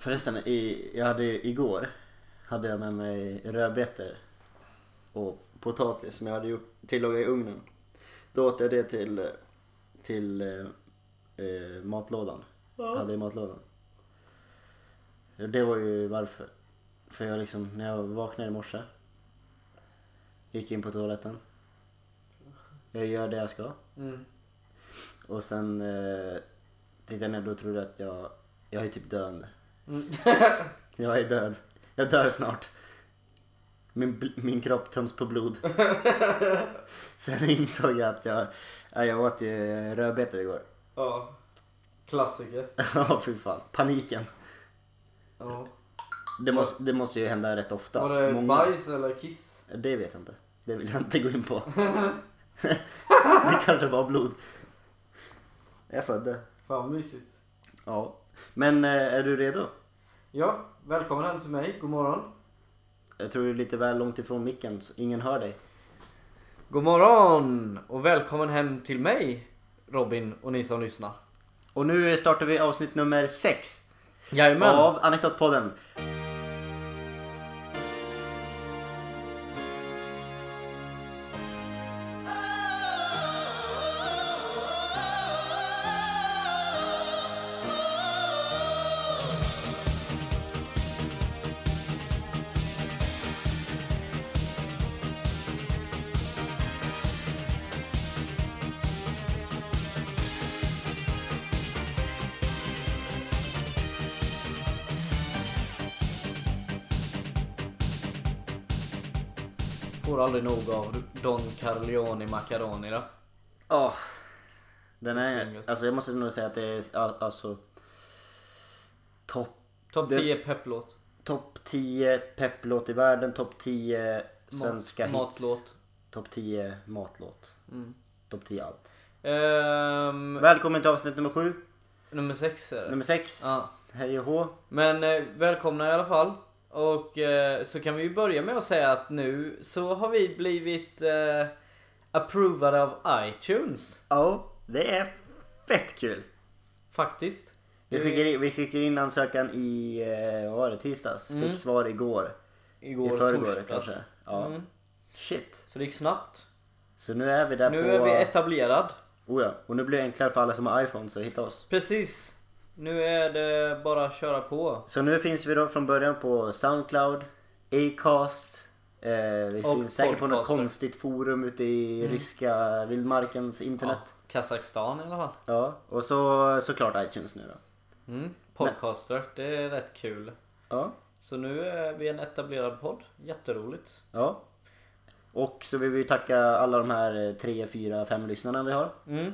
Förresten, i, jag hade igår hade jag med mig rödbetor och potatis som jag hade gjort tillagat i ugnen. Då åt jag det till, till eh, eh, matlådan. Hade i matlådan. Det var ju varför. För jag liksom, när jag vaknade i morse. Gick in på toaletten. Jag gör det jag ska. Mm. Och sen eh, tittade jag ner och trodde att jag, jag är typ döende. Mm. Jag är död. Jag dör snart. Min, min kropp töms på blod. Sen insåg jag att jag, ja, jag åt ju rödbetor igår. ja. Klassiker. Ja fy fan. Paniken. Ja. Det måste, det måste ju hända rätt ofta. Var det Många- bajs eller kiss? Det vet jag inte. Det vill jag inte gå in på. det kanske var blod. Jag födde. Fan mysigt. Ja. Men eh, är du redo? Ja, välkommen hem till mig. God morgon. Jag tror du är lite väl långt ifrån micken så ingen hör dig. God morgon och välkommen hem till mig Robin och ni som lyssnar. Och nu startar vi avsnitt nummer 6 Jajamän. av Anekdotpodden. Får aldrig nog av Don Carleone Macaroni då. Ja. Den är, alltså jag måste nog säga att det är all- alltså topp Topp Det- 10 pepplåt. top 10 pepplåt i världen, topp 10 svenska hits. Matlåt. Topp 10 matlåt. Mm. Topp 10 allt. Ehm, Välkommen till avsnitt nummer 7. nummer 6 är det. Nummer 6. Ja. Hej och hå. Men eh, välkomna i alla fall. Och eh, så kan vi ju börja med att säga att nu så har vi blivit eh, approvade av iTunes. Ja, det är fett kul. Faktiskt. Vi skickade in, vi skickade in ansökan i, eh, vad var det, tisdags? Mm. Fick svar igår. Igår I förrgår torsdags. kanske. Ja. Mm. Shit. Så det gick snabbt. Så nu är vi där Nu på... är vi etablerad. Oh ja. Och nu blir det enklare för alla som har iPhone så hitta oss. Precis. Nu är det bara att köra på. Så nu finns vi då från början på Soundcloud, Acast. Eh, vi Och finns säkert på något konstigt forum ute i ryska vildmarkens internet. Ja, Kazakstan i alla fall. Ja. Och så såklart iTunes nu då. Mm. Podcaster, det är rätt kul. Ja. Så nu är vi en etablerad podd. Jätteroligt. Ja. Och så vill vi tacka alla de här 3, 4, 5 lyssnarna vi har. Mm.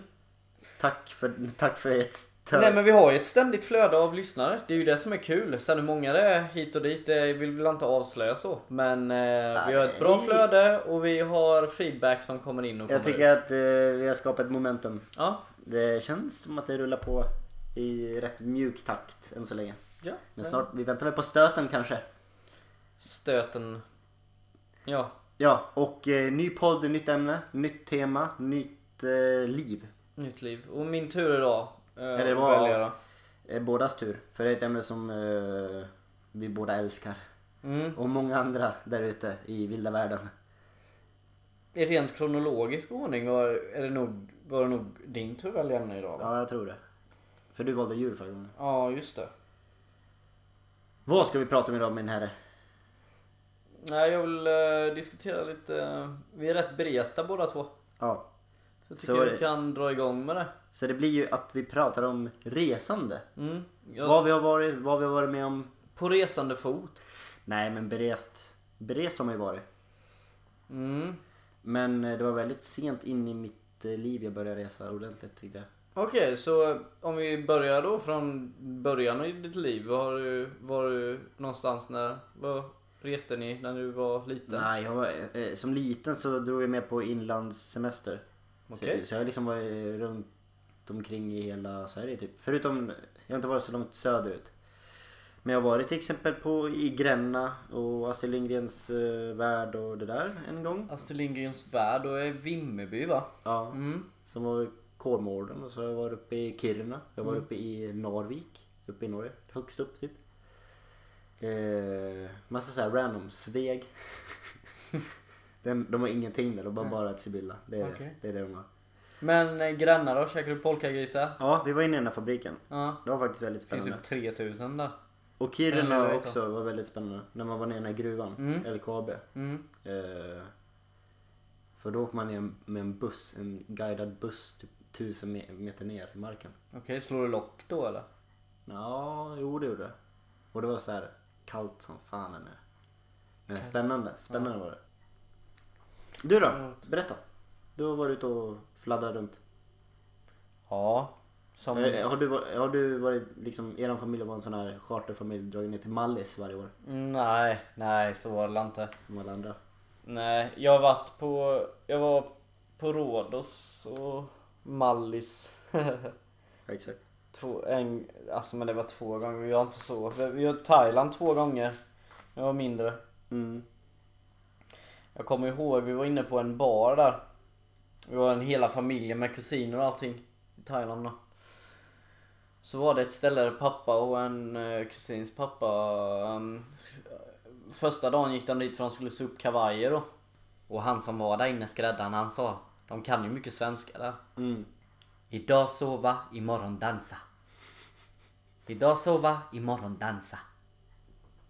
Tack för, tack för ett. Nej men vi har ju ett ständigt flöde av lyssnare. Det är ju det som är kul. Sen hur många det är hit och dit det vill vi väl inte avslöja så. Men eh, vi har ett bra flöde och vi har feedback som kommer in och kommer Jag tycker ut. att eh, vi har skapat momentum. Ja. Det känns som att det rullar på i rätt mjuk takt än så länge. ja. Men snart, vi väntar väl på stöten kanske. Stöten. Ja. Ja, och eh, ny podd, nytt ämne, nytt tema, nytt eh, liv. Nytt liv. Och min tur idag. Eh, Eller det var- välja då. Eh, bådas tur. För det är ett ämne som eh, vi båda älskar. Mm. Och många andra där ute i vilda världen. I rent kronologisk ordning var, är det nog, var det nog din tur att välja ämne idag va? Ja, jag tror det. För du valde djur förra gången. Ja, just det. Vad ska vi prata om idag min herre? Nej, jag vill eh, diskutera lite. vi är rätt beresta båda två. Ja. Så jag Så tycker är vi kan dra igång med det. Så det blir ju att vi pratar om resande. Mm. Vad vi har varit, vad vi har varit med om. På resande fot. Nej men berest. Berest har man ju varit. Mm. Men eh, det var väldigt sent in i mitt eh, liv jag började resa ordentligt tyckte jag. Okej, så om vi börjar då från början i ditt liv. Var du, var du någonstans när, var reste ni när du var liten? Nej, jag var, eh, som liten så drog jag med på inlandssemester. Okej. Så, så jag har liksom varit runt omkring i hela Sverige typ. Förutom, jag har inte varit så långt söderut. Men jag har varit till exempel på, i Gränna och Astrid Lindgrens eh, värld och det där en gång. Astrid Lindgrens värld och är Vimmerby va? Ja, Mm. som var Kolmården och så har jag varit uppe i Kiruna. Jag var Mm. uppe i Narvik, uppe i Norge. Högst upp typ. Eh, massa såhär random. Sveg. Den, de har ingenting där, de har Nej. bara ett Sibylla. Det är, Okej. det, det är det de har. Men eh, grannar då? Käkar du polkagrisar? Ja, vi var inne i den här fabriken. Ja. Det var faktiskt väldigt Finns spännande. typ 3000 där. Och Kiruna vet också var väldigt spännande. När man var nere i den här gruvan, Mm. LKAB. Mm. Eh, för då åker man ner med en buss, en guidad buss typ tusen me- meter ner i marken. Okej, slår du lock då eller? Ja, jo det gjorde det. Och det var så här kallt som fan där. Men spännande, spännande var det. Du då? Berätta. Du har varit ute och fladdrat runt. Ja. Som... Eh, Har du, varit- har du varit liksom, er familj var en sån här charterfamilj, dragit ner till Mallis varje år? Mm, Nej, nej så var det inte. Som alla andra? Nej, jag har varit på... Jag var på Rhodos och Mallis. Ja, exakt. två, en, alltså men det var två gånger, vi har inte så. Vi har Thailand två gånger. Jag var mindre. Mm. Jag kommer ihåg, vi var inne på en bar där. Vi var en hela familjen med kusiner och allting. I Thailand då. Så var det ett ställe där pappa och en eh, kusins pappa um, Första dagen gick de dit för de skulle sy upp kavajer då. Och han som var där inne, skräddaren, han sa De kan ju mycket svenska där. Mm. Idag sova, imorgon dansa. Idag sova, imorgon dansa.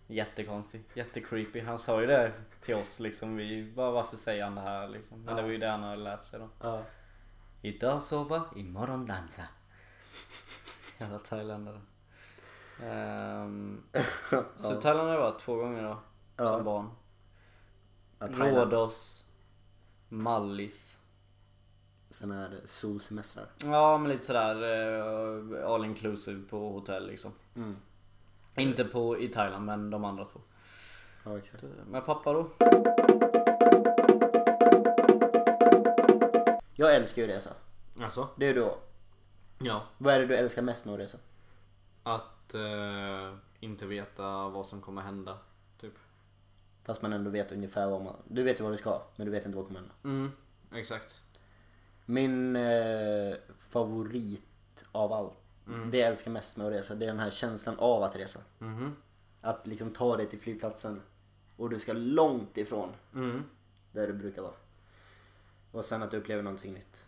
Jättekonstigt, jättecreepy. Han sa ju det till oss liksom. Vi bara, varför säger han det här liksom? Men det var ju det han hade lärt sig då. Ja. Idag sova, imorgon dansa. Jävla thailändare. Um, så Ja. Thailand har jag varit två gånger då. Ja. Som barn. Ja. Rhodos. Mallis. Såna här solsemestrar. Ja men lite sådär eh, all inclusive på hotell liksom. Mm. Inte på i Thailand men de andra två. Exakt. Med pappa då? Jag älskar ju att resa. Alltså? Det är du. Ja. Vad är det du älskar mest med att resa? Att eh, inte veta vad som kommer hända. Typ. Fast man ändå vet ungefär vad man... Du vet ju vad du ska, men du vet inte vad som kommer hända. Mm, exakt. Min eh, favorit av allt, Mm. det jag älskar mest med att resa, det är den här känslan av att resa. Mhm. Att liksom ta dig till flygplatsen och du ska långt ifrån Mm. där du brukar vara. Och sen att du upplever någonting nytt.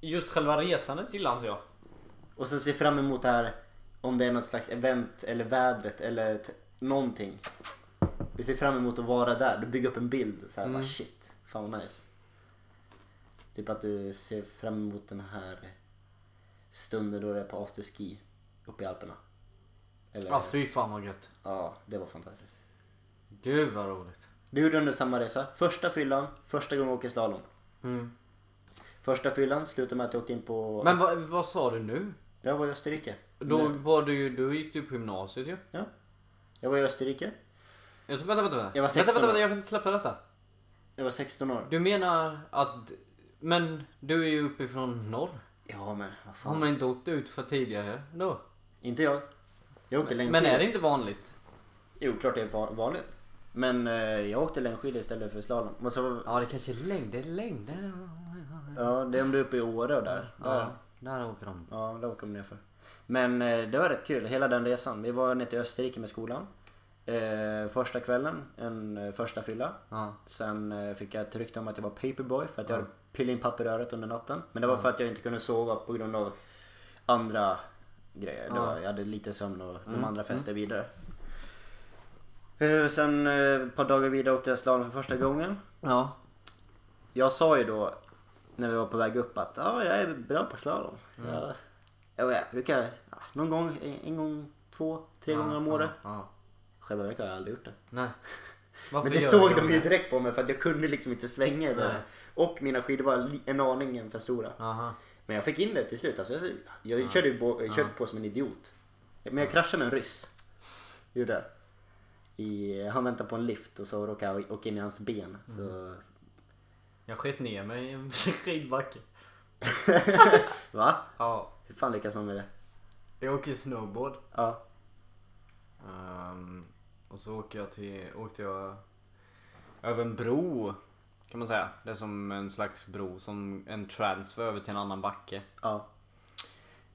Just själva resandet gillar inte jag. Och sen se fram emot det här, om det är något slags event eller vädret eller någonting. Du ser fram emot att vara där, du bygger upp en bild så här, Mm. bara shit, fan vad nice. Typ att du ser fram emot den här stunden då du är på afterski uppe i Alperna. Eller, Ja fy fan vad gött. ja, det var fantastiskt. Gud vad roligt. Du gjorde under samma resa. Första fyllan, första gången jag åker slalom. Mm. Första fyllan slutade med att jag åkte in på... Men vad, vad sa du nu? Jag var i Österrike. Då var du ju, då gick du på gymnasiet ju. Ja. Jag var i Österrike. Jag tror, vänta, vänta, vänta. Jag var vänta, 16 vänta, vänta, år. jag kan inte släppa detta. Jag var 16 år. Du menar att, men du är ju uppifrån norr. Ja men vad Har fan. man inte åkt ut för tidigare då? Inte jag. Jag åkte längdskidor. Men är det inte vanligt? Jo, klart det är va- vanligt. Men eh, jag åkte längdskidor istället för slalom. Och så, Ja det kanske är längd, det är längd. ja, det är om du är uppe i Åre och där. Där, Ja, där åker de. ja, där åker man ner för. Men eh, det var rätt kul, hela den resan. Vi var ner till Österrike med skolan. Eh, första kvällen, en eh, första fylla. Ja. Sen eh, fick jag ett rykte om att jag var paperboy för att jag Ja. hade pillat in papper i örat under natten. Men det var för att jag inte kunde sova på grund av andra grejer. Det Ja. var, jag hade lite sömn och de Mm, andra fester vidare. Eh, sen eh, ett par dagar vidare åkte jag slalom för första gången. Ja. Jag sa ju då när vi var på väg upp att ja, jag är bra på slalom. Mm. Jag, jag, jag brukar ja, någon gång, en, en gång, två, tre gånger om året. Ja, ja. Själva verket har jag aldrig gjort det. Nej. Varför Men det såg de ju direkt på mig för att jag kunde liksom inte svänga. Nej. Och mina skidor var en aningen för stora. Aha. Men jag fick in det till slut. Alltså jag, jag körde ju på, jag körde på som en idiot. Men jag kraschade med en ryss. Gjorde jag. I, han väntade på en lift och så råkade jag åka in i hans ben. Så, Jag sket ner mig i en skidbacke. va? Ja. Hur fan lyckas man med det? Jag åker snowboard. Ja. Ehm, och så åker jag till, åkte jag över en bro. Kan man säga. Det är som en slags bro, som en transfer över till en annan backe. Ja.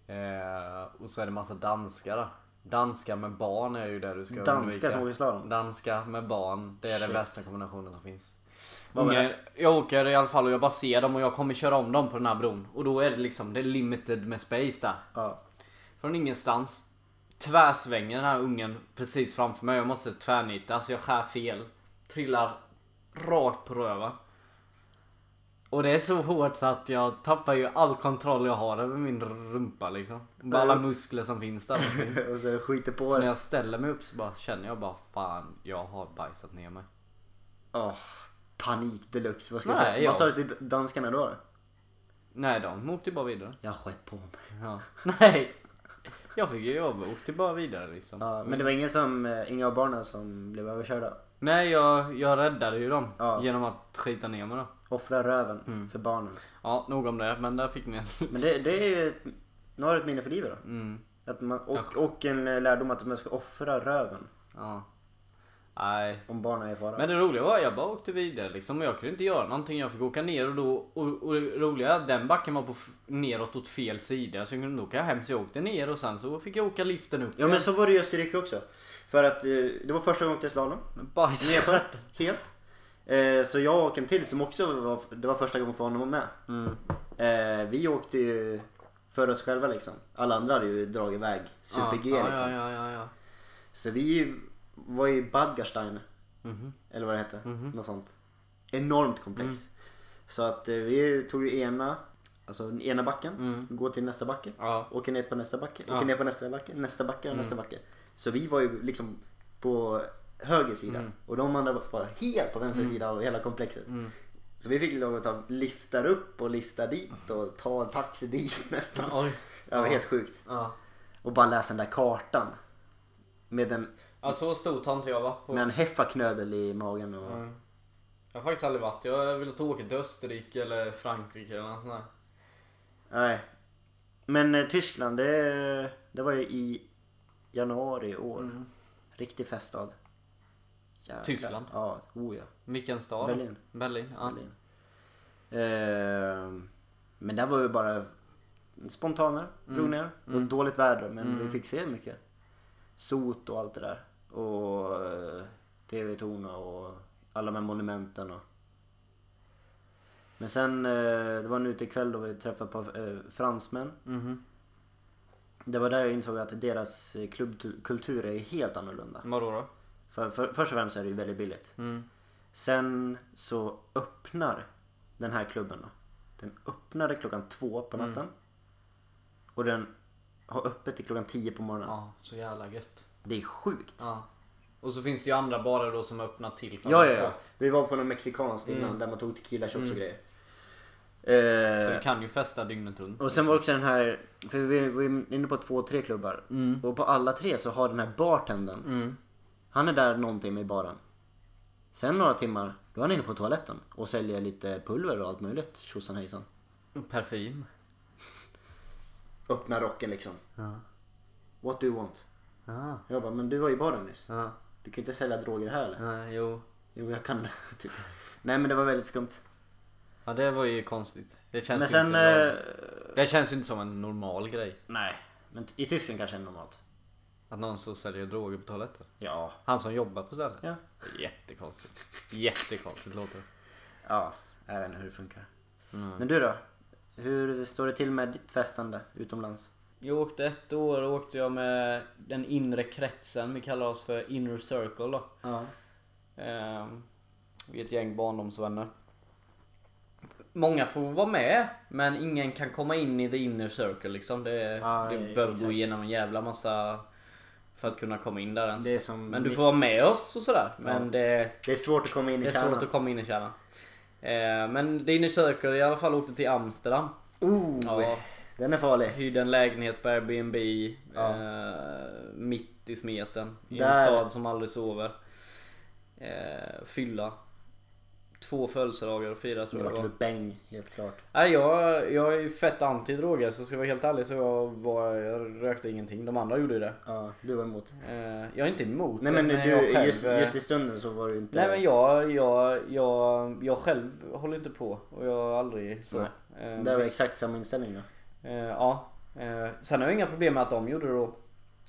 Eh, och så är det massa danskar där. Danska med barn är ju det du ska Danska undvika. som åker slalom? Danska med barn, det är den Shit. bästa kombinationen som finns. Unga, jag åker i alla fall och jag bara ser dem och jag kommer köra om dem på den här bron. Och då är det liksom, det är limited med space där. Ja. Från ingenstans. Tvärsvänger den här ungen precis framför mig. Jag måste tvärnita, alltså jag skär fel. Trillar rakt på röven. Och det är så hårt så att jag tappar ju all kontroll jag har över min rumpa liksom. Bara alla muskler som finns där. och så skiter på Så när jag ställer mig upp så bara känner jag bara fan, jag har bajsat ner mig. Åh, panik deluxe. Vad ska Nej, jag säga? jag- Vad sa du till danskarna då? Nej, de åkte ju bara vidare. Jag skett på mig. Ja. Nej! Jag fick ju jobba och åkte bara vidare liksom. Ja, men det var ingen som, eh, inga av barnen som blev överkörda? Nej, jag, jag räddade ju dem Ja. genom att skita ner mig då. Offra röven Mm. för barnen. Ja, nog om det. Men där fick ni en. Men det, det är ju, nu har du ett minne för livet då. Mm, Att man, och, och en eh, lärdom att man ska offra röven ja. Nej. om barnen är i fara. Men det roliga var att jag bara åkte vidare liksom. Och jag kunde inte göra någonting. Jag fick åka ner och då. Och, och det roliga den backen var på neråt åt fel sida. Så jag kunde åka hem. Så jag åkte ner och sen så fick jag åka liften upp. Ja men så var det i Österrike också. För att eh, det var första gången jag åkte slalom. Bajs. Helt. Eh, så jag och en till som också var, det var första gången för honom att med. Mm. Eh, vi åkte ju för oss själva liksom. Alla andra hade ju dragit iväg super-G ja, liksom. Ja, ja, ja, ja. Så vi var i Badgarstein, Mhm. eller vad det hette. Mhm. Något sånt. Enormt komplex. Mm. Så att eh, vi tog ju ena, alltså ena backen, Mm. gå till nästa backe. Ja. Åker ner på nästa backe, Ja. åker ner på nästa backe, nästa backe Mm. nästa backe. Så vi var ju liksom på höger sida Mm. och de andra var helt på vänster Mm. sida av hela komplexet. Mm. Så vi fick lov att ta liftar upp och lifta dit och ta en taxi dit nästan. Oj. Det var Ja. helt sjukt. Ja. Och bara läsa den där kartan. Med en, ja, så stort har inte jag varit på. med en heffaknödel i magen och... Mm. Jag har faktiskt aldrig varit. Jag vill inte åka till Österrike eller Frankrike eller något sånt där. Nej. Men eh, Tyskland, det, det var ju i januari i år. Mm. Riktig feststad. Jävlar. Tyskland? Ja, oh ja. Vilken stad? Berlin. Berlin, ja. Berlin. Ehm, men där var vi bara spontaner, drog Mm. ner. Det var Mm. dåligt väder men Mm. vi fick se mycket. Sot och allt det där. Och uh, TV-torn och alla de här monumenten och... Men sen, eh, det var en utekväll då vi träffade på uh, fransmän. Mhm. Det var där jag insåg att deras eh, klubbkultur är helt annorlunda. Vadå då? För, för, först och främst är det ju väldigt billigt. Mm. Sen så öppnar den här klubben då. Den öppnade klockan två på natten. Mm. Och den har öppet till klockan tio på morgonen. Ja, så jävla gött. Det är sjukt. Ja. Och så finns det ju andra barer då som öppnar till klockan Ja, ja, två. ja. Vi var på någon mexikansk innan Mm. där man tog tequila shots Mm. och grejer. Så Eh, du kan ju festa dygnet runt. och sen var också den här, för vi var ju inne på två, tre klubbar. Mm. Och på alla tre så har den här bartendern, Mm. han är där någon timme i baren. Sen några timmar, då är han inne på toaletten och säljer lite pulver och allt möjligt. Tjosan hejsan. Parfym. Öppna rocken liksom. Ja. What do you want? Ja. Jag bara, men du var i baren nyss. Ja. Du kan inte sälja droger här eller? Nej, jo. Jo, jag kan det. Typ. Nej men det var väldigt skumt. Ja, det var ju konstigt. Det känns Men ju sen... inte... Eh, Det känns ju inte som en normal grej. nej. Men i Tyskland kanske är det normalt. Att någon och säljer droger på toaletten. Ja. Han som jobbar på stället. Ja. Är Jättekonstigt. Jättekonstigt låter det. Ja, jag vet inte hur det funkar. Mm. Men du då? Hur står det till med ditt festande utomlands? Jag åkte ett år åkte jag med den inre kretsen. Vi kallar oss för inner circle då. Ja. Ehm, vi är ett gäng barndomsvänner. Många får vara med, men ingen kan komma in i the inner circle liksom. Det, Ja, det behöver gå igenom en jävla massa för att kunna komma in där ens. Men du får vara med oss och sådär. Men Ja. det, Det är svårt att komma in i det är kärnan. svårt att komma in i kärnan. Ehm, men the inner circle i alla fall åkte till Amsterdam. Oh, Ja, den är farlig. hyrde en lägenhet på Airbnb. Ja. eh, mitt i smeten. I Där- en stad som aldrig sover. Eh, fylla. Två födelsedagar och Det tror jag det var. bäng, helt klart. Nej, jag, jag är ju fett anti-droger så ska jag vara helt ärlig så jag, var, jag rökte ingenting. De andra gjorde ju det. Ja, du var emot. Eh, jag är inte emot Nej det, men, jag du, själv, just, eh, just i stunden så var du inte... Nej men jag, jag, jag, jag själv håller inte på och jag har aldrig så. Nej. Eh, Det var visst. exakt samma inställning då. Eh, ja. Eh, sen har jag inga problem med att de gjorde det då.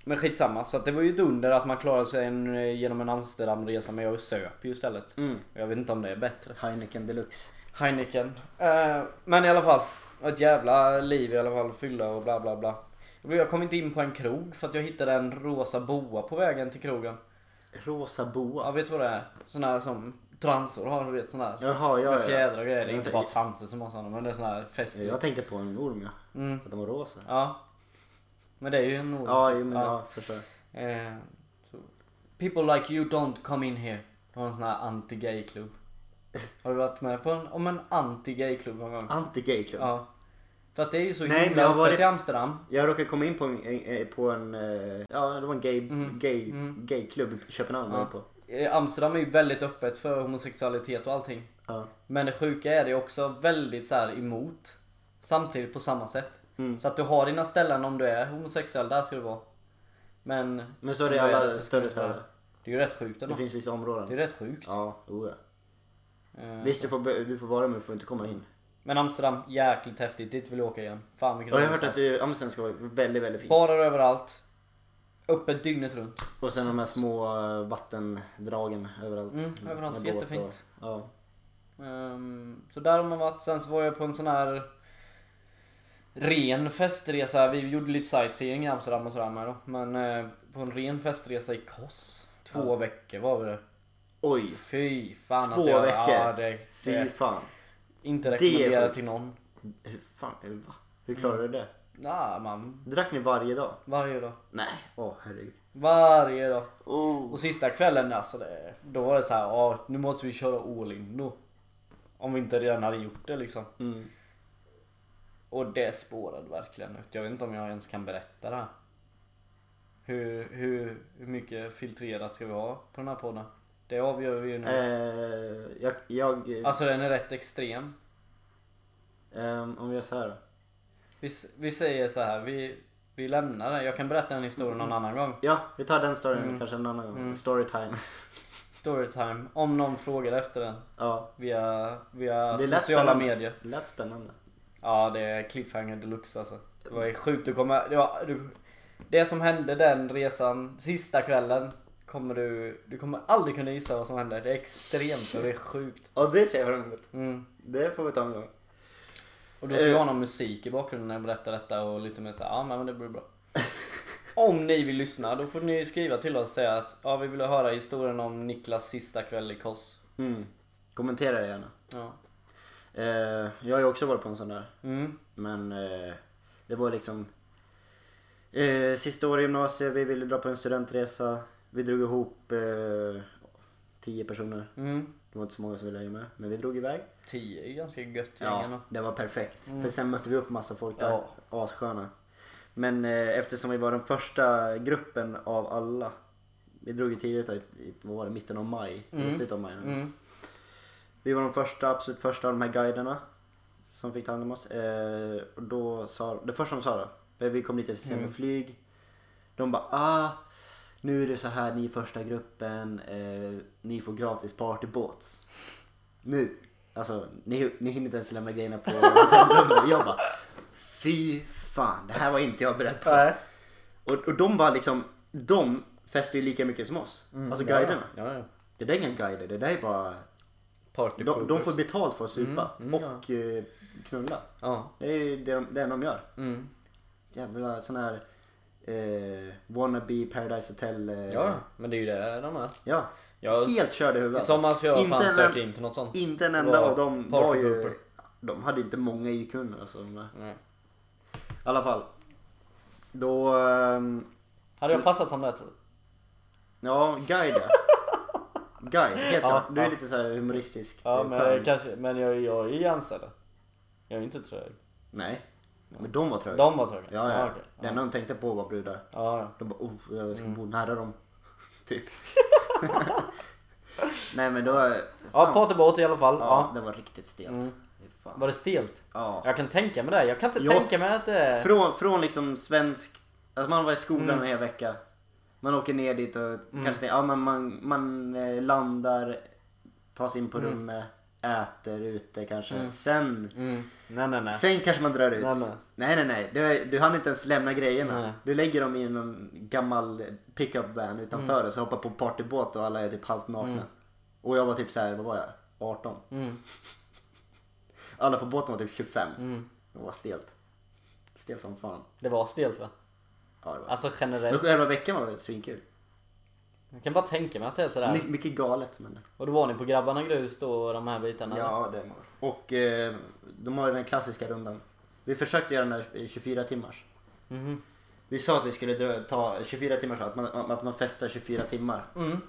Men skitsamma, så det var ju ett under att man klarade sig en, eh, genom en Amsterdamresa men jag söp ju istället. Mm. Jag vet inte om det är bättre. Heineken deluxe. Heineken. Eh, men i alla fall. Ett jävla liv i alla fall. Fylla och bla bla bla. Jag kom inte in på en krog för att jag hittade en rosa boa på vägen till krogen. Rosa boa. Ja, vet du vad det är? Sån här som transor har, du vet sån här. Jaha, ja, Med ja. fjädrar och grejer. Det är inte bara transor som har såna men det är sån här fäst. Jag tänkte på en orm ja. Mm. Att den var rosa. Ja. Men det är ju en orm. Ja, typ. jo, men ja, förstår. Eh, så. People like you don't come in here. Det var en sån här anti-gay-klubb. Har du varit med på en, om en anti-gay-klubb någon gång? Anti-gay-klubb. Ja. För att det är ju så Nej, men himla jag öppet varit- i Amsterdam. Jag råkade komma in på en, på en eh, ja det var en gay, Mm. gay, Mm. gayklubb i Köpenhamn var Ja. jag på. Eh, Amsterdam är ju väldigt öppet för homosexualitet och allting. Ja. Men det sjuka är det också väldigt så här emot. Samtidigt på samma sätt. Mm. Så att du har dina ställen om du är homosexuell, där ska du vara. Men... Men så är det i alla större städer. Det är ju rätt sjukt Det ändå. finns vissa Det är områden. rätt sjukt. Ja, oh, ja. Eh, Visst du får, du får vara men du får inte komma in. Men Amsterdam, jäkligt häftigt. Dit vill jag åka igen. Fan vilken Och jag har hört att du, Amsterdam ska vara väldigt, väldigt fint. Barer överallt. Öppet dygnet runt. Och sen de här små eh, vattendragen överallt. Mm, överallt. Jättefint. Och, ja. Ehm, så där har man varit. Sen så var jag på en sån här ren festresa. Vi gjorde lite sightseeing i Amsterdam och sådär med då. Men eh, på en ren festresa i Kos. Två Ja. veckor var det. Oj, Fy fan Två alltså. jag- veckor? Ja, det, fy fan. inte Det är rekommendera sjukt. till någon. Hur fan, va? Hur klarade du det? Nah, man. Drack ni varje dag? Varje dag. Nej, åh herregud. Varje dag. Oh. Och sista kvällen alltså, det, då var det så här, ja nu måste vi köra all in då. Om vi inte redan hade gjort det liksom. Mm. Och det spårade verkligen ut. Jag vet inte om jag ens kan berätta det här. Hur, hur, hur mycket filtrerat ska vi ha på den här podden? Det avgör vi ju nu. Eh, jag, jag Alltså den är rätt extrem. ehm, om vi gör så här då. Vi, vi säger så här, vi, vi lämnar det. Jag kan berätta en historia någon annan gång. Ja, vi tar den storyn Mm. kanske en annan gång. Mm. Storytime. Storytime. Om någon frågar efter den. ja, Via, via Det lät sociala spännande. medier. det lät spännande. Ja det är cliffhanger deluxe alltså. Det var ju sjukt. Du kommer, det, var, du, det som hände den resan, sista kvällen. Kommer du, du kommer aldrig kunna gissa vad som hände. Det är extremt och det är sjukt. Ja, det ser jag fram emot. Mm. Det får vi ta en gång. Och då ska vi Eh. ha någon musik i bakgrunden när jag berättar detta och lite mer såhär, ja men det blir bra. Om ni vill lyssna då får ni skriva till oss och säga att ja vi vill höra historien om Niklas sista kväll i Kos. Mm. Kommentera det gärna. Ja. Eh, jag har ju också varit på en sån där. Mm. Men eh, det var liksom eh, sista året i gymnasiet, vi ville dra på en studentresa. Vi drog ihop eh, tio personer. Mm. Det var inte så många som ville hänga med. Men vi drog iväg. 10 är ganska gött Ja, det var perfekt. Mm. För sen mötte vi upp massa folk där. Ja. Assköna. Men eh, eftersom vi var den första gruppen av alla. Vi drog ju tidigt, i, i- vad var det, mitten av maj? Mm. slutet av maj. Mm. Vi var de första, absolut första av de här guiderna. Som fick ta hand om oss. Eh, och då sa, det första de sa då. Vi kom lite för sent med Mm. flyg. De bara ah. Nu är det så här, ni är första gruppen. Eh, ni får gratis partybåt. Nu. Alltså, ni, ni hinner inte ens lämna grejerna på hotellrummet. Jag bara, fy fan, det här var inte jag beredd på. Nej. Och, och de bara liksom, de festar ju lika mycket som oss. Mm. Alltså guiderna. Ja, ja. Det där är inga guider, det där är bara Party de, de får betalt för att supa Mm, mm, och eh, knulla. Ja. Det är ju det de, det de gör. Mm. Jävla sån här eh, wannabe Paradise Hotel. Eh, Ja, men det är ju det de är. ja. Jag, Helt körda i I huvudet. sommar ska jag Inte fan söka in till något sånt. Inte en enda av dem var ju... De hade ju inte många IQ alltså. Nej. I alla fall. Då... ehm, Hade jag passat som det tror du? ja, guide. Guide heter Ja. Du är ja. lite så här humoristiskt Ja eh, men kanske, men jag, jag är ju anställd. Jag är inte trög. Nej. Men de var tröga. De var tröga? Ja, ja. okej. Det enda de tänkte på var brudar. ja, ja. De bara oh, jag ska Mm. bo nära dem. Typ. Nej men då... Ja, fan. partybåt i alla fall. Ja, Ja. det var riktigt stelt. Mm. Var det stelt? Ja. Jag kan tänka mig det. Jag kan inte Ja. tänka mig att det. Från, från liksom svensk... Alltså man var i skolan Mm. en hel vecka. Man åker ner dit och kanske tänker, ja, men man, man eh, landar, tar sig in på Mm. rummet, äter ute kanske. Mm. Sen, Mm. Nej nej nej. sen kanske man drar ut. Nej, nej. nej nej. nej. Du, du hann inte ens lämna grejerna. Nej. Du lägger dem i någon gammal pickup van utanför och så hoppar på partybåt och alla är typ halvt nakna. Mm. Och jag var typ så här, vad var jag? 18. Mm. Alla på båten var typ 25. Mm. Det var stelt. Stelt som fan. Det var stelt va? Ja, det var. Alltså Men generellt. själva veckan var väl svinkul. Jag kan bara tänka mig att det är sådär. My, mycket galet men. Och då var ni på Grabbarna Grus då och de här bitarna? Ja, det var Och eh, de har den klassiska rundan. Vi försökte göra den där i 24 timmars. Mhm. Vi sa att vi skulle ta 24 timmars, att man, att man festar 24 timmar. Mm.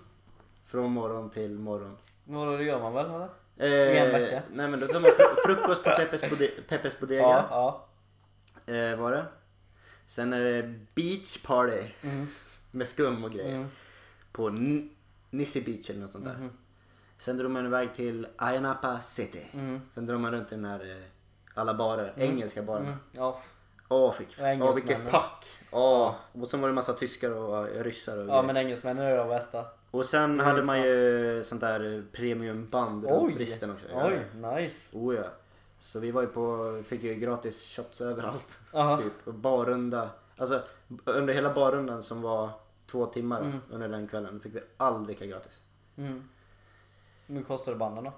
Från morgon till morgon. Vadå det gör man väl eller? Eh, En vecka? Nej men då tar man fr- frukost på Peppes, Bode- Peppes Bodega. ja. Eh, var det? Sen är det beach party. Mm. Med skum och grejer. Mm. På N- Nisse Beach eller något sånt där. Mhm. Sen drog man iväg till Ayia Napa City. Mm. Sen drog man runt i den här eh, alla barer, engelska barerna. Mm. Ja. Åh, fick, åh vilket pack! Åh, och sen var det massa tyskar och eh, ryssar och ja grejer. men engelsmännen är de bästa. Och sen är hade man ju sånt där eh, premiumband runt Oj! bristen också. Oj, nice. Oh, ja. Så vi var ju på, fick ju gratis shots överallt. Aha. Typ. Och barrunda. Alltså under hela barrundan som var två timmar Mm. under den kvällen fick vi all dricka gratis. Mm. Men kostade banden då?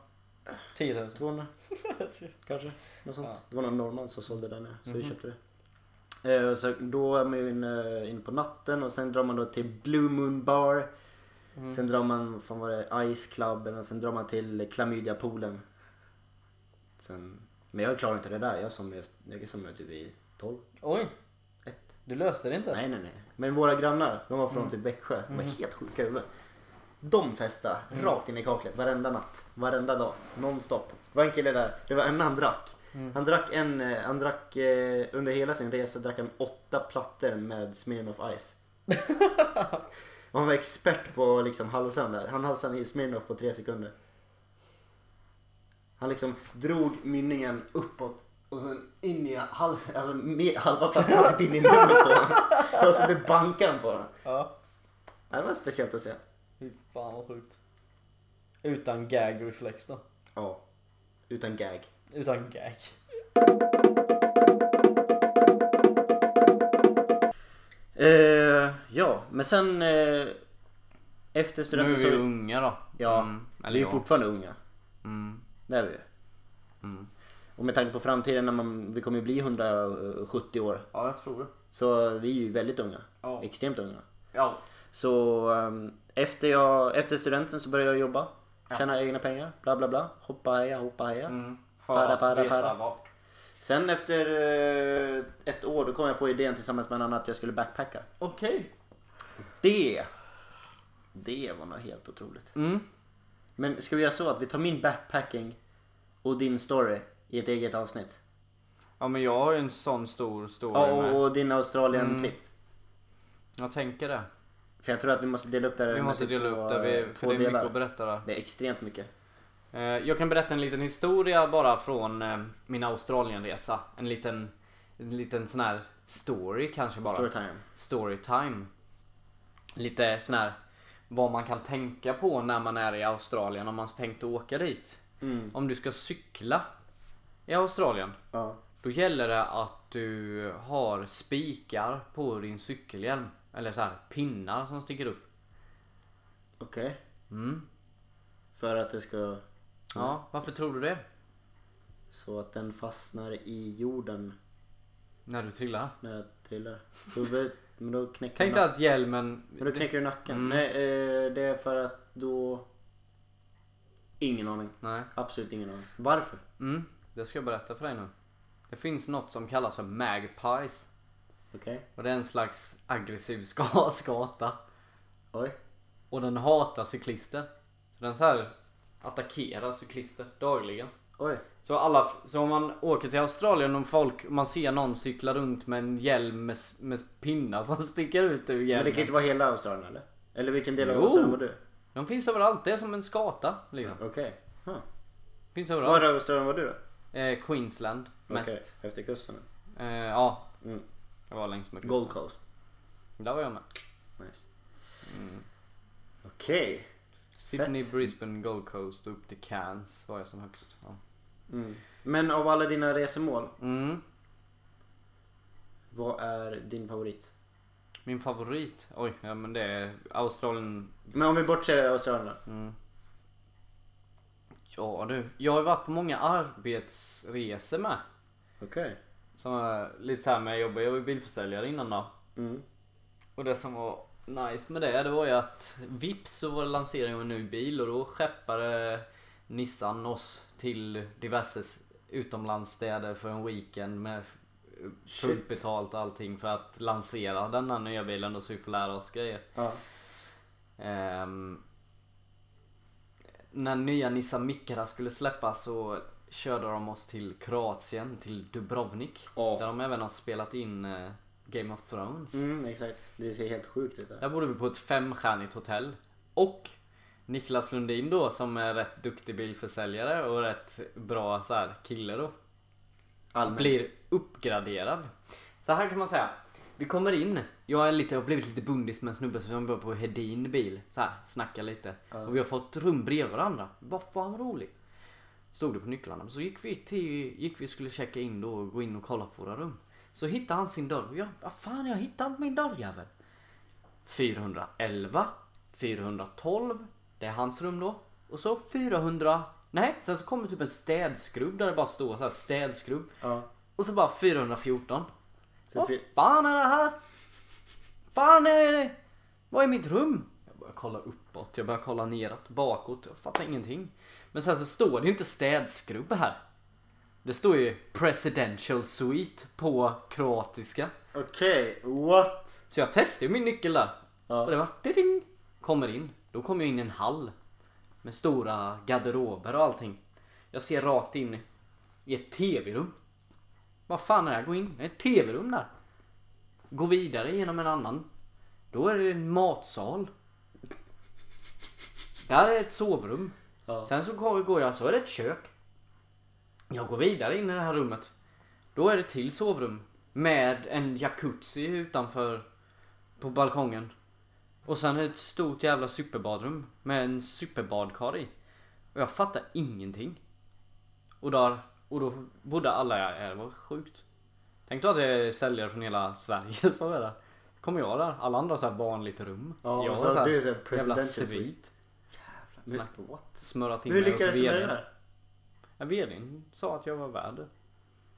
10 000? 200 kanske? Något sånt. Ja. Det var någon norrman som sålde den här, så vi Mhm. köpte det. Eh, så då är man ju inne, inne på natten och sen drar man då till Blue Moon Bar. Mm. Sen drar man, fan var det, Ice Cluben och sen drar man till Klamydia-poolen. Sen, men jag klarar inte det där, jag som jag typ i 12. Oj. Du löste det inte? Nej nej nej. Men våra grannar, de var från Mm. typ Växjö. De var Mm. helt sjuka i huvudet. De festade Mm. rakt in i kaklet varenda natt. Varenda dag. Nonstop. Det var en kille där, det var en han drack. Han drack en, eh, han drack eh, under hela sin resa drack han åtta plattor med Smirnoff Ice. Och han var expert på liksom halsan där. Han halsade i Smirnoff på tre sekunder. Han liksom drog mynningen uppåt och sen in i halsen, alltså med, halva flaskan typ in i munnen på honom. Och så det bankade han på honom. Ja. Det var speciellt att se. Fy fan vad sjukt. Utan gag reflex då? Ja. Utan gag. Utan gag. Eh, ja, men sen eh, efter Nu är studenten vi så... unga då. Ja, Mm, vi eller är ja. fortfarande unga. Mm, Det är vi ju. mm. Och med tanke på framtiden när man, vi kommer ju bli 170 år. Ja, jag tror det. Så vi är ju väldigt unga. Ja. Extremt unga. Ja. Så um, efter, jag, efter studenten så började jag jobba. Tjäna egna pengar. Bla bla bla. Hoppa heja, hoppa heja. Mm. För Para, att para, resa para. bort. Sen efter eh, ett år då kom jag på idén tillsammans med en annan att jag skulle backpacka. Okej. Det, det var något helt otroligt. Mm. Men ska vi göra så att vi tar min backpacking och din story i ett eget avsnitt? Ja men jag har ju en sån stor story Ja, med. och, din Australien Mm. Jag tänker det. För jag tror att vi måste dela upp det här Vi måste dela två, upp det, vi, för det är mycket delar. att berätta där. Det är extremt mycket. Eh, Jag kan berätta en liten historia bara från eh, min Australienresa. En liten, en liten sån här story kanske bara. Storytime. Storytime. Lite sån här vad man kan tänka på när man är i Australien om man tänkt åka dit. Mm. Om du ska cykla i Australien. Ja. Då gäller det att du har spikar på din cykelhjälm. Eller så här pinnar som sticker upp. Okej. Mm. För att det ska... Ja, varför tror du det? Så att den fastnar i jorden När du trillar. när jag trillar. Då, blir- men då knäcker Tänk dig nacken. att hjälmen... Men då knäcker du nacken. Mm. Nej, eh, det är för att då... Ingen aning. Nej. Absolut ingen aning. Varför? Mm, det ska jag berätta för dig nu. Det finns något som kallas för magpies. Okej. Och det är en slags aggressiv ska skata. Oj. Och den hatar cyklister. Så den så här attackerar cyklister dagligen. Oj. Så, alla, så om man åker till Australien och folk, man ser någon cykla runt med en hjälm med, med pinnar som sticker ut ur Men hjälmen. det kan inte vara hela Australien eller? Eller vilken del av Jo. Australien var du? De finns överallt, det är som en skata liksom. Okej. Huh. Finns Var överallt. i Australien var du då? Eh, Queensland mest. Okej, efter kusten. Eh, ja, Mm. jag var längs med kusten. Gold Coast. Där var jag med. Nice. Mm. Okej. Sydney, Fett. Brisbane, Gold Coast upp till Cairns var jag som högst. Ja. Mm. Men av alla dina resemål, Mm. vad är din favorit? Min favorit? Oj, ja men det är Australien. Men om vi bortser Australien då? Mm. Ja du, jag har varit på många arbetsresor med. Okej. Som är lite såhär med, jag jobbade jag var bilförsäljare innan då. Mm. Och det som var nice med det, det var ju att vips så var det lansering av en ny bil och då skeppade Nissan oss till diverse utomlandsstäder för en weekend med fullt betalt och allting för att lansera denna nya bilen då så vi får lära oss grejer. Ja. Ehm, när nya Nissan Micra skulle släppas så körde de oss till Kroatien, till Dubrovnik. Ja. Där de även har spelat in eh, Game of Thrones. Mm, exakt. Det ser helt sjukt ut där. Där bodde vi på ett femstjärnigt hotell. Och Niklas Lundin då som är rätt duktig bilförsäljare och rätt bra så här, kille då. Allmänt. Blir uppgraderad. Så här kan man säga. Vi kommer in. Jag, är lite, jag har blivit lite bundis med en snubbe som jobbar på Hedin bil. Så här, snackar lite. Ja. Och vi har fått rum bredvid varandra. Vad fan roligt. Stod det på nycklarna. Så gick vi till, gick vi skulle checka in då och gå in och kolla på våra rum. Så hittade han sin dörr. Jag, vad fan jag hittade inte min dörrjävel. 411, 412, det är hans rum då. Och så 400, nej sen så kommer typ en städskrubb där det bara står så här städskrubb. Ja. Och så bara 414. Vad fi- fan är det här? Fan är det? Vad är mitt rum? Jag börjar kolla uppåt, jag börjar kolla neråt, bakåt, jag fattar ingenting. Men sen så står det ju inte städskrubb här. Det står ju presidential suite på kroatiska. Okej, what? Så jag testade min nyckel där. Ja. Och det var ding, Kommer in. Då kommer jag in i en hall. Med stora garderober och allting. Jag ser rakt in i ett tv-rum. Vad fan är det här? Gå in. Det är ett tv-rum där. Gå vidare genom en annan. Då är det en matsal. Där är ett sovrum. Ja. Sen så går jag, så är det ett kök. Jag går vidare in i det här rummet. Då är det till sovrum. Med en jacuzzi utanför på balkongen. Och sen ett stort jävla superbadrum med en superbadkar i. Och jag fattar ingenting. Och där, och då bodde alla här. Det var sjukt. Tänk då att det är säljare från hela Sverige som är där. Kommer jag där. Alla andra har så här vanligt rum. Ja, jag och har så så här är så här jävla svit. Men, Snack. what? Smörat in Hur mig hos lyckades du med det vdn. Ja, vdn sa att jag var värd det.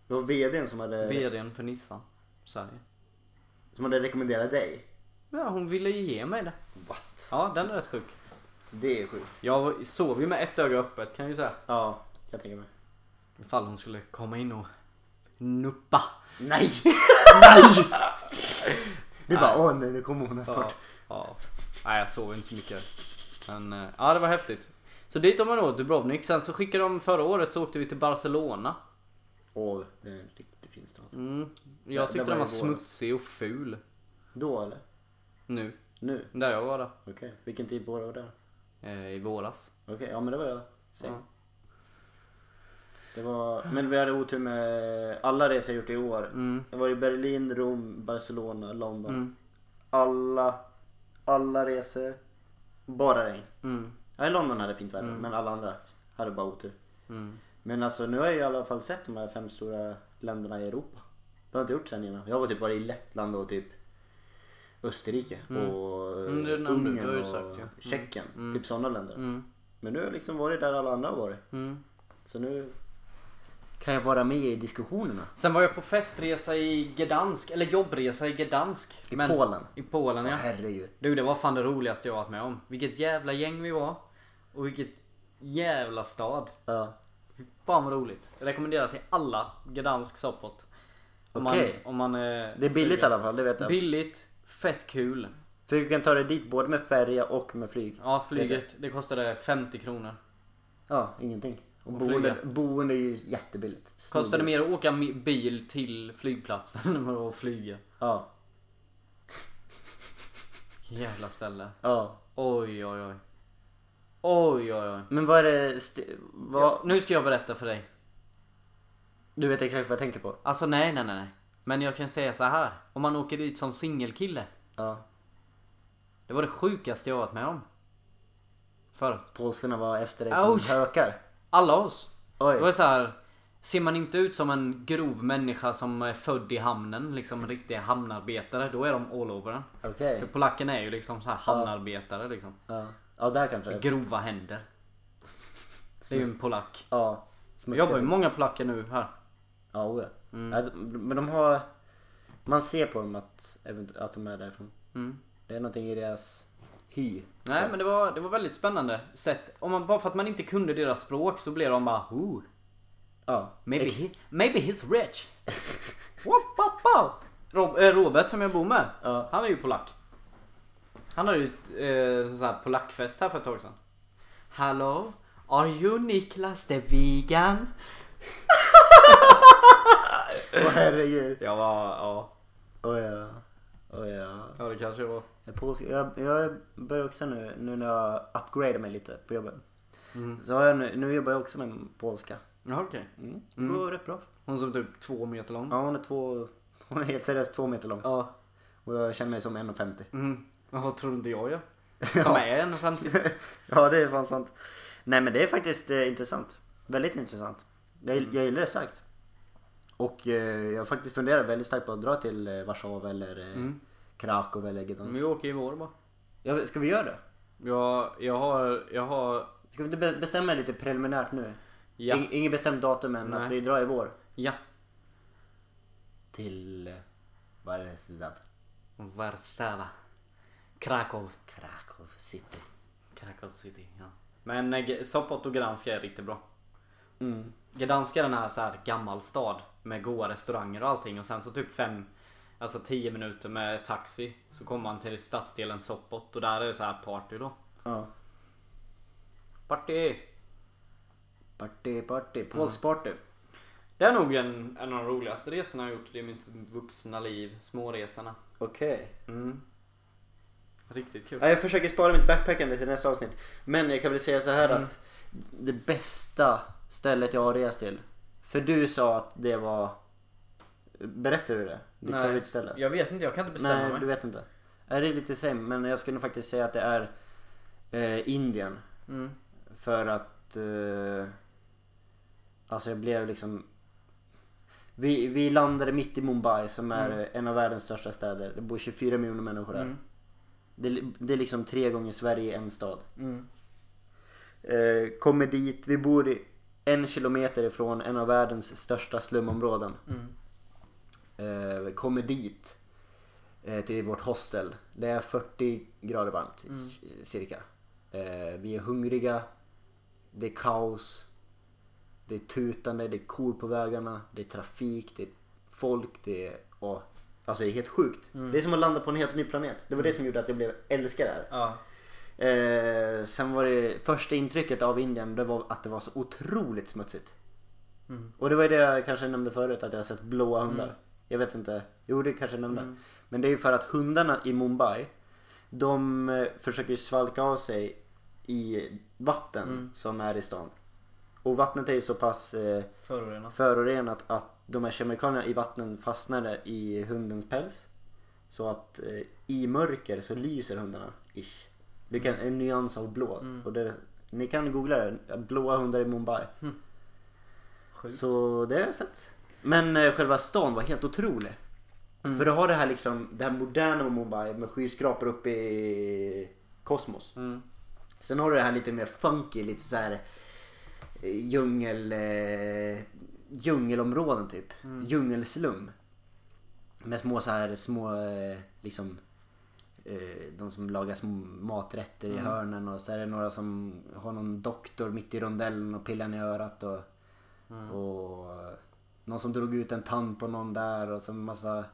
Det var vdn som hade, Vdn för Nissan Sverige. som hade rekommenderat dig? Ja, hon ville ju ge mig det. What? Ja, den är rätt sjuk. Det är sjukt. Jag sov ju med ett öga öppet kan jag ju säga. Ja, jag tänker mig. Ifall hon skulle komma in och nuppa. Nej! Nej! Du bara åh nej, nu kommer hon här Ja, ja. Nej, jag sov inte så mycket. Men eh, ja, det var häftigt. Så dit om man då, Dubrovnik. Sen så skickade de förra året så åkte vi till Barcelona. Åh, det är en riktigt fin stad. Mm. Där- Jag tyckte där den var var smutsig och ful. Då eller? Nu. Nu? Där jag var där. Okej, vilken tid på året var det? Eh, I våras. Okej, ja men det var jag. Same. Ja. Det var, men vi hade otur med alla resor jag gjort i år. Mm. Jag var i Berlin, Rom, Barcelona, London. Mm. Alla, alla resor. Bara regn. Mm. Ja, i London hade fint väder, Mm. men alla andra hade bara otur. Mm. Men alltså nu har jag i alla fall sett de här fem stora länderna i Europa. Det har jag inte gjort sen innan. Jag var typ bara i Lettland och typ Österrike Mm. och Mm. Ungern och sagt, ja. Tjeckien. Typ sådana länder. Men nu har jag liksom varit där alla andra har varit. Så nu kan jag vara med i diskussionerna. Sen var jag på festresa i Gdansk, eller jobbresa i Gdansk. I Polen. I Polen ja. Herregud. Du det var fan det roligaste jag varit med om. Vilket jävla gäng vi var. Och vilket jävla stad. Ja. Fan vad roligt. Jag rekommenderar till alla Gdansk Sopot. Om Okej. Man, om man, eh, Det är billigt i alla fall, det vet jag. Billigt, fett kul. För du kan ta dig dit både med färja och med flyg. Ja flyget, det kostade 50 kronor. Ja, ingenting. Och boende, boende är ju jättebilligt. Kostade Snorbilligt. mer att åka bil till flygplatsen än att flyga. Ja. Jävla ställe. Ja. Oj oj oj. Oj oj oj. Men vad är det... Vad... Ja, nu ska jag berätta för dig. Du vet exakt vad jag tänker på? Alltså nej nej nej. Men jag kan säga så här. Om man åker dit som singelkille. Ja. Det var det sjukaste jag varit med om. Förut. Polskorna var efter dig som hökar. Alla oss. Det var Oj. så här. Ser man inte ut som en grov människa som är född i hamnen, liksom riktiga hamnarbetare, då är de all over. Okej. För polacken är ju liksom så här hamnarbetare liksom. Ja. ja, där kanske. Grova händer. Det är ju en polack. Ja. Jag jobbar ju många polacker nu här. Ja, oja. Mm. Ja, men de har... Man ser på dem att, att de är därifrån. Mm. Det är någonting i deras hy. Nej men det var, det var väldigt spännande sätt. Om man, bara för att man inte kunde deras språk så blev de bara Ooh, Ja. maybe, he, maybe he's rich. Wop, wop, wop. Rob, eh, Robert som jag bor med, Ja. han är ju polack. Han hade ju ett eh, så här polackfest här för ett tag sedan. Hallå? Are you Niklas the vegan? Åh herregud. Jag var, ja. Åh ja. Åh ja. Ja det kanske var. Jag, är polsk. jag, jag börjar också nu, nu när jag upgradar mig lite på jobbet. Mm. Så har jag nu, nu jobbar jag också med polska. Ja okej. Mm. Det går rätt bra. Hon som är typ två meter lång. Ja, hon är två, hon är helt seriöst två meter lång. Ja. Och jag känner mig som 1,50. Mm. Vad tror inte jag gör? Som är 1,50. ja, det är fan sant. Nej men det är faktiskt eh, intressant. Väldigt intressant. Jag, jag gillar det starkt. Och eh, jag har faktiskt funderat väldigt starkt på att dra till eh, Warszawa eller eh, Mm. Krakow eller Gdansk. Vi åker i vår bara. Ja, ska vi göra det? Jag, jag har, jag har, Ska vi inte be- bestämma lite preliminärt nu? ja, In, inget bestämt datum men Nej. att vi drar i vår. ja. Till... Vad är det? Warszawa. Krakow. Krakow city. Krakow city, ja. Men eh, Sopot och Gdansk är riktigt bra. Mm. Gdansk är den här, så här gammal stad med goda restauranger och allting och sen så typ fem, alltså 10 minuter med taxi så kommer man till stadsdelen Sopot och där är det så här party då. Ja. Party! Party, party. Polsk party. Det är nog en, en av de roligaste resorna jag har gjort i mitt vuxna liv. Småresorna. Okej. Mm. Riktigt kul. Ja, jag försöker spara mitt backpackande till nästa avsnitt. Men jag kan väl säga så här Mm. att det bästa stället jag har rest till. För du sa att det var... Berättar du det? Ditt Nej, favoritställe? Jag vet inte, jag kan inte bestämma Nej, mig. du vet inte. Är det är lite same, men jag skulle nog faktiskt säga att det är eh, Indien. Mm. För att... Eh, alltså jag blev liksom... Vi, vi landade mitt i Mumbai som är Mm. en av världens största städer. Det bor 24 miljoner människor där. Mm. Det, det är liksom tre gånger Sverige i en stad. Mm. Eh, kommer dit, vi bor i en kilometer ifrån en av världens största slumområden. Mm. Eh, kommer dit eh, till vårt hostel. Det är 40 grader varmt Mm. cirka. Eh, vi är hungriga. Det är kaos. Det är tutande, det är kor på vägarna, det är trafik, det är folk, det är... åh, alltså det är helt sjukt. Mm. Det är som att landa på en helt ny planet. Det var det som gjorde att jag blev älskad där. Ja. Eh, sen var det första intrycket av Indien det var att det var så otroligt smutsigt. Mm. Och det var det jag kanske nämnde förut att jag har sett blåa hundar. Mm. Jag vet inte. Jo det kanske jag nämnde. Mm. Men det är ju för att hundarna i Mumbai de eh, försöker ju svalka av sig i vatten Mm. som är i stan. Och vattnet är ju så pass eh, Förorenat. förorenat att de här kemikalierna i vattnen fastnar i hundens päls. Så att eh, i mörker så lyser hundarna. Ish. Du kan, en nyans av blå. Mm. Och det, ni kan googla det. Blåa hundar i Mumbai. Sjukt. Så det har jag sett. Men eh, själva stan var helt otrolig. Mm. För du har det här liksom, det här moderna Mumbai med skyskrapor uppe i kosmos. Mm. Sen har du det här lite mer funky, lite så här eh, djungel, eh, djungelområden typ. Mm. Djungelslum. Med små så här små eh, liksom eh, de som lagar små maträtter i Mm. hörnen och så är det några som har någon doktor mitt i rondellen och pillar i örat och, Mm. och någon som drog ut en tand på någon där och så massa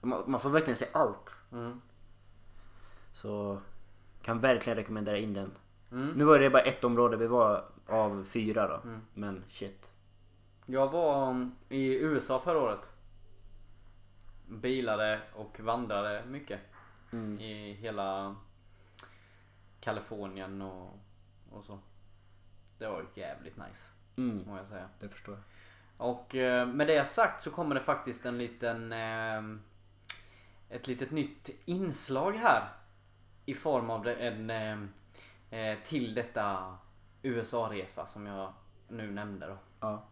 man, man får verkligen se allt. Mm. Så kan verkligen rekommendera Indien. Mm. Nu var det bara ett område vi var av fyra då. Mm. Men shit. Jag var um, i USA förra året. Bilade och vandrade mycket. Mm. I hela Kalifornien och, och så. Det var jävligt nice, Mm. må jag säga. Det förstår jag. Och eh, med det sagt så kommer det faktiskt en liten eh, Ett litet nytt inslag här I form av en, eh, till detta USA-resa som jag nu nämnde då. Ja.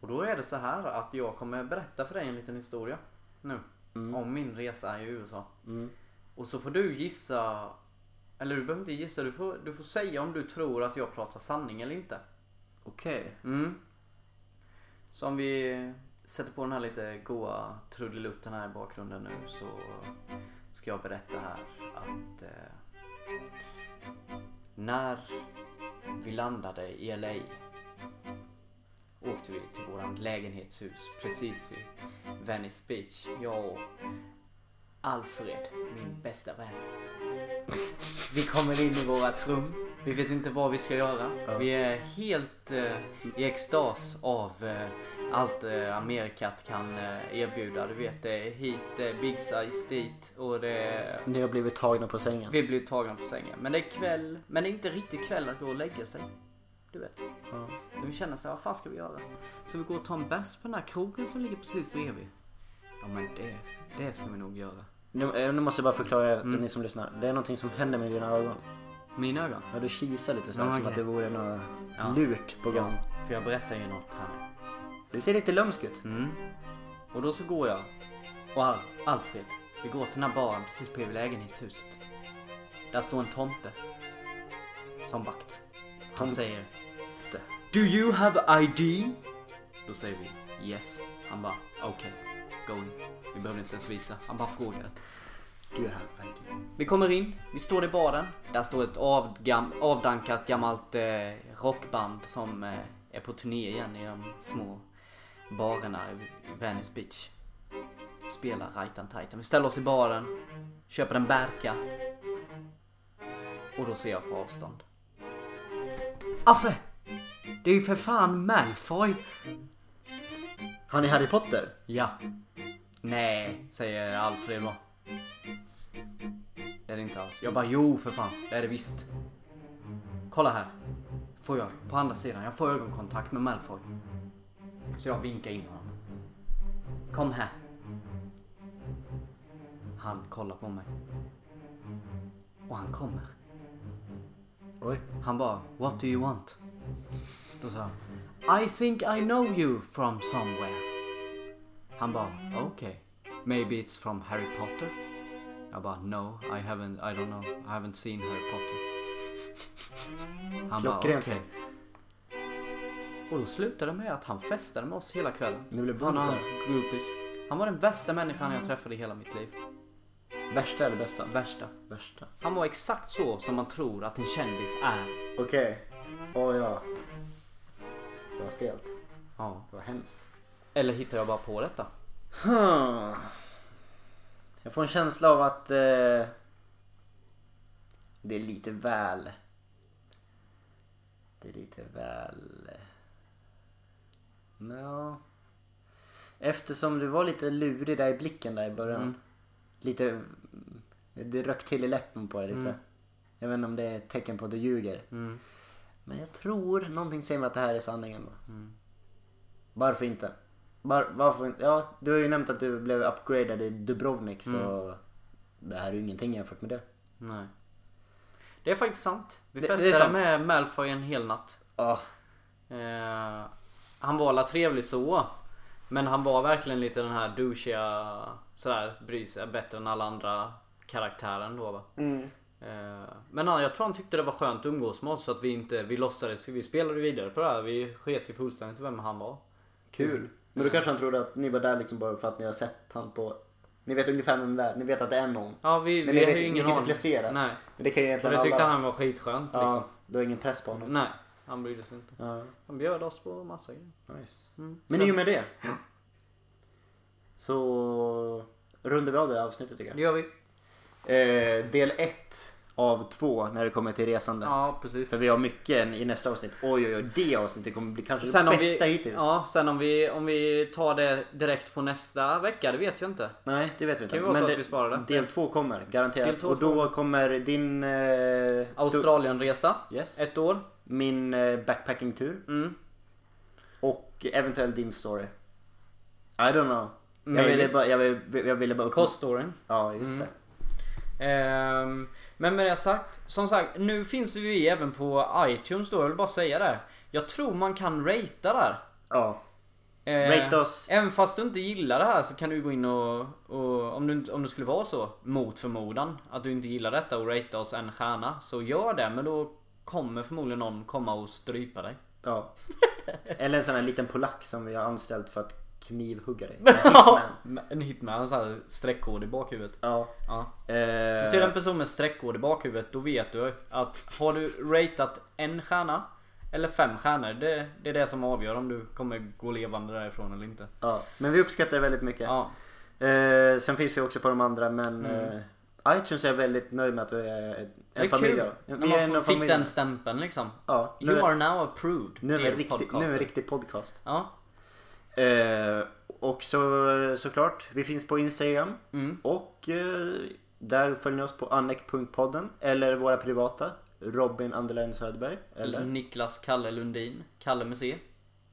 Och då är det så här att jag kommer berätta för dig en liten historia nu. Om min resa i USA. Mm. Och så får du gissa, eller du behöver inte gissa, du får, du får säga om du tror att jag pratar sanning eller inte. Okej. Mm. Så om vi sätter på den här lite goa trudelutten här i bakgrunden nu så ska jag berätta här att eh, när vi landade i LA åkte vi till våran lägenhetshus precis vid Venice Beach. Jag och Alfred, min bästa vän. Vi kommer in i vårat rum. Vi vet inte vad vi ska göra. Vi är helt eh, i extas av eh, allt eh, Amerikat kan eh, erbjuda. Du vet, det är hit, är big size dit och det är... Ni har blivit tagna på sängen. Vi blir tagna på sängen. Men det är kväll, men det är inte riktigt kväll att gå och lägga sig. Du vet. Ja. Vi känner här, vad fan ska vi göra? Ska vi gå och ta en bärs på den här krogen som ligger precis bredvid? Ja men det, det ska vi nog göra. Nu, eh, nu måste jag bara förklara för ni som lyssnar. Det är någonting som händer med dina ögon. Mina ögon? Ja, du kisar lite så här, Ja, som okej. att det vore något Ja. lurt på gång. För jag berättar ju något här nu. Du ser lite lömsk ut. Mm. Och då så går jag och Al- Alfred, vi går till den här baren precis bredvid lägenhetshuset. Där står en tomte. Som vakt. Han Tom- säger Do you have ID? Då säger vi Yes. Han bara okej, go in. Vi behöver inte ens visa. Han bara frågar. Du har ID. Vi kommer in, vi står i baren. Där står ett avgam, avdankat gammalt eh, rockband som eh, är på turné igen i de små barerna i Venice Beach. Spelar Right and Titan. Vi ställer oss i baren, köper en Berka. Och då ser jag på avstånd. Affe! Det är ju för fan Malfoy! Har ni Harry Potter? Ja. Nej, säger Alfred då. Det är det inte alls. Jag bara, jo för fan, det är det visst. Kolla här. Får jag, på andra sidan, jag får ögonkontakt med Malfoy. Så jag vinkar in honom. Kom här. Han kollar på mig. Och han kommer. Oj. Han bara, what do you want? Då sa han, I think I know you from somewhere. Han bara, okay. Maybe it's from Harry Potter? Jag bara, no, I haven't, I don't know, I haven't seen Harry Potter. Han bara, okej. Klockrent. Och då slutade det med att han festade med oss hela kvällen. Ni blev Han och hans groupies. Han var den bästa människan jag träffade i hela mitt liv. Värsta eller bästa? Värsta. Värsta. Han var exakt så som man tror att en kändis är. Okej. Åh ja. Det var stelt. Ja. Det var hemskt. Eller hittar jag bara på detta? Hmm. Jag får en känsla av att eh, det är lite väl... Det är lite väl... Ja. Eftersom du var lite lurig där i blicken där i början. Mm. Lite... Det röck till i läppen på dig lite. Mm. Jag vet inte om det är ett tecken på att du ljuger. Mm. Men jag tror någonting säger mig att det här är sanningen. Mm. Varför inte? Var, varför inte? Ja, du har ju nämnt att du blev upgraded i Dubrovnik så Mm. det här är ju ingenting jämfört med det. Nej. Det är faktiskt sant. Vi Det- det festade sant. med Malfoy en hel natt. Ja, Eh, han var alla trevlig så. Men han var verkligen lite den här douchiga, sådär, bryr sig bättre än alla andra karaktären då va. Eh, men han, jag tror han tyckte det var skönt att umgås med oss så att vi inte, vi låtsades, vi spelade vidare på det här. Vi sket ju fullständigt vem han var. kul. Men då kanske han trodde att ni var där liksom bara för att ni har sett han på... Ni vet ungefär vem det är, ni vet att det är någon. Ja vi, Men vi ni har vet- ju ingen aning. placera. Nej. Men det kan ju egentligen det tyckte alla... han var skitskönt Ja, liksom. du har ingen press på honom. Nej, han brydde sig inte. Ja, Han bjöd oss på massa grejer. nice. Mm. Men i och med det. Så rundar vi av det här avsnittet tycker Det jag. gör vi. Eh, del ett av två när det kommer till resande. Ja precis. För vi har mycket i nästa avsnitt. Oj oj oj, det avsnittet kommer bli kanske Sen det bästa vi, hittills. ja, sen om vi, om vi tar det direkt på nästa vecka, det vet jag inte. Nej, det vet vi inte. Kan ju vara så att det- vi sparar det. Del två kommer, garanterat. Del två och då kommer din... Eh, Australienresa, Yes. ett år. Min eh, backpackingtur. Mm. Och eventuellt din story. I don't know. Jag ville bara... Jag ville, jag ville bara. Koststoryn. Ja, just det. Ehm, men med det sagt, som sagt, nu finns det ju även på iTunes då, jag vill bara säga det. Jag tror man kan ratea där. Ja. Eh, Rate oss. Även fast du inte gillar det här så kan du gå in och, och om, du, om det skulle vara så, mot förmodan, att du inte gillar detta och ratea oss en stjärna. Så gör det, men då kommer förmodligen någon komma och strypa dig. Ja. Eller en sån här liten polack som vi har anställt för att knivhugga dig. En hitman. en hitman, här streckkod i bakhuvudet. Ja. Ja. Eh, Ser du en person med streckkod i bakhuvudet, då vet du att har du ratat en stjärna eller fem stjärnor, det, det är det som avgör om du kommer gå levande därifrån eller inte. ja. Men vi uppskattar det väldigt mycket. Ja, Eh, sen finns vi också på de andra men Mm. eh, iTunes är väldigt nöjd med att vi är en det är familj. kul. När är man fick den stämpeln liksom. Ja, You är, are now approved. nu, är vi riktig, nu är en riktig podcast. Ja. Eh, och så såklart, vi finns på Instagram. Mm. Och eh, där följer ni oss på anek.podden. Eller våra privata. Robin Anderlein Söderberg. Eller? Niklas Kalle Lundin. Kalle med C.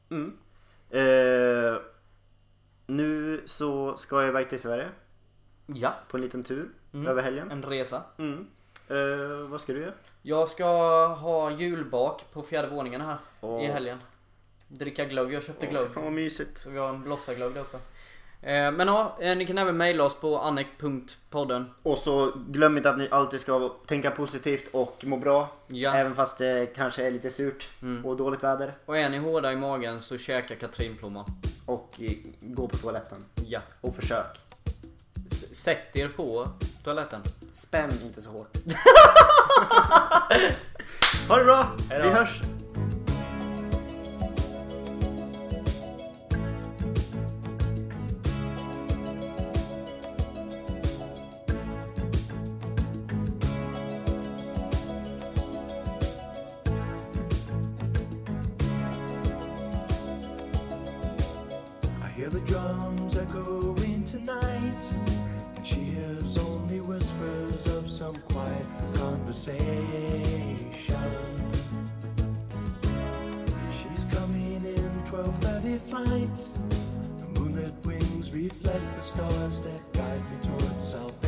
Mm. Eh, nu så ska jag iväg till Sverige. Ja, På en liten tur. Mm. Över helgen. en resa. Mm. Eh, vad ska du göra? Jag ska ha julbak på fjärde våningen här Åh. i helgen. Dricka glögg. Jag köpte glögg. Fan vad mysigt. Så vi har en blossaglögg där uppe. Eh, men ja, eh, ni kan även mejla oss på anek.podden. Och så glöm inte att ni alltid ska tänka positivt och må bra. Ja. Även fast det kanske är lite surt Mm. och dåligt väder. Och är ni hårda i magen så käka katrinplommon. Och eh, gå på toaletten. Ja. Och försök. S- sätt er på toaletten. Spänn inte så hårt. ha det bra! Hej då. Vi hörs! Drums echoing tonight, and she hears only whispers of some quiet conversation. She's coming in 12:30 flight. The moonlit wings reflect the stars that guide me towards salvation.